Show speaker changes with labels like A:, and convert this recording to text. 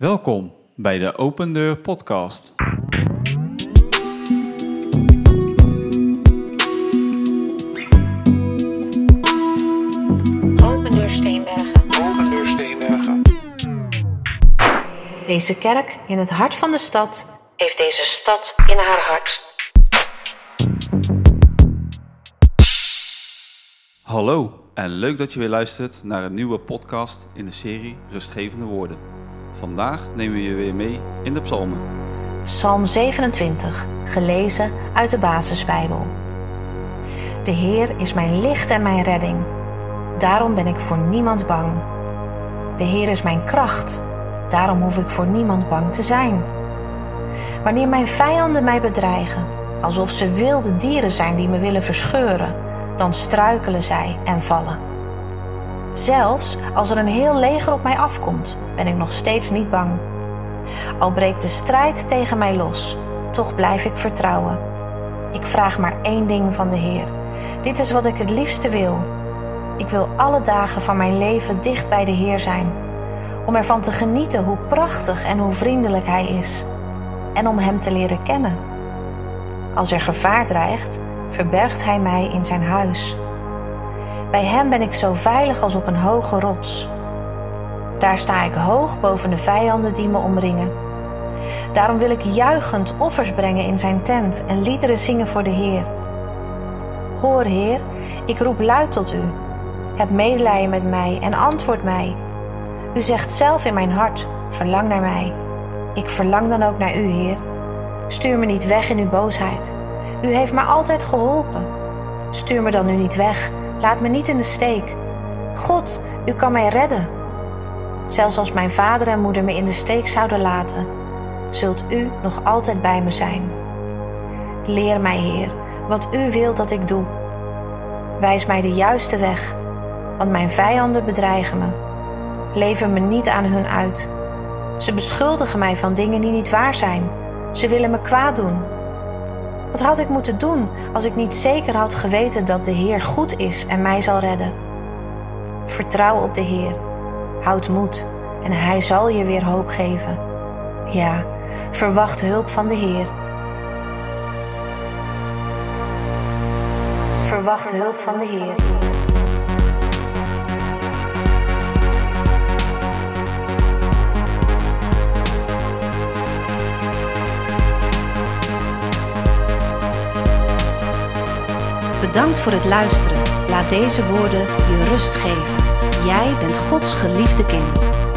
A: Welkom bij de Open Deur Podcast.
B: Open Deur Steenbergen.
C: Open Deur Steenbergen.
B: Deze kerk in het hart van de stad heeft deze stad in haar hart.
A: Hallo en leuk dat je weer luistert naar een nieuwe podcast in de serie Rustgevende Woorden. Vandaag nemen we je weer mee in de psalmen.
B: Psalm 27, gelezen uit de Basisbijbel. De Heer is mijn licht en mijn redding. Daarom ben ik voor niemand bang. De Heer is mijn kracht. Daarom hoef ik voor niemand bang te zijn. Wanneer mijn vijanden mij bedreigen, alsof ze wilde dieren zijn die me willen verscheuren, dan struikelen zij en vallen. Zelfs als er een heel leger op mij afkomt, ben ik nog steeds niet bang. Al breekt de strijd tegen mij los, toch blijf ik vertrouwen. Ik vraag maar één ding van de Heer. Dit is wat ik het liefste wil. Ik wil alle dagen van mijn leven dicht bij de Heer zijn, om ervan te genieten hoe prachtig en hoe vriendelijk Hij is, en om Hem te leren kennen. Als er gevaar dreigt, verbergt Hij mij in Zijn huis. Bij Hem ben ik zo veilig als op een hoge rots. Daar sta ik hoog boven de vijanden die me omringen. Daarom wil ik juichend offers brengen in Zijn tent en liederen zingen voor de Heer. Hoor, Heer, ik roep luid tot U. Heb medelijden met mij en antwoord mij. U zegt zelf in mijn hart: verlang naar mij. Ik verlang dan ook naar U, Heer. Stuur me niet weg in uw boosheid. U heeft me altijd geholpen. Stuur me dan nu niet weg. Laat me niet in de steek. God, u kan mij redden. Zelfs als mijn vader en moeder me in de steek zouden laten, zult u nog altijd bij me zijn. Leer mij, Heer, wat u wilt dat ik doe. Wijs mij de juiste weg, want mijn vijanden bedreigen me. Lever me niet aan hun uit. Ze beschuldigen mij van dingen die niet waar zijn. Ze willen me kwaad doen. Wat had ik moeten doen als ik niet zeker had geweten dat de Heer goed is en mij zal redden? Vertrouw op de Heer. Houd moed en Hij zal je weer hoop geven. Ja, verwacht hulp van de Heer. Verwacht hulp van de Heer. Bedankt voor het luisteren. Laat deze woorden je rust geven. Jij bent Gods geliefde kind.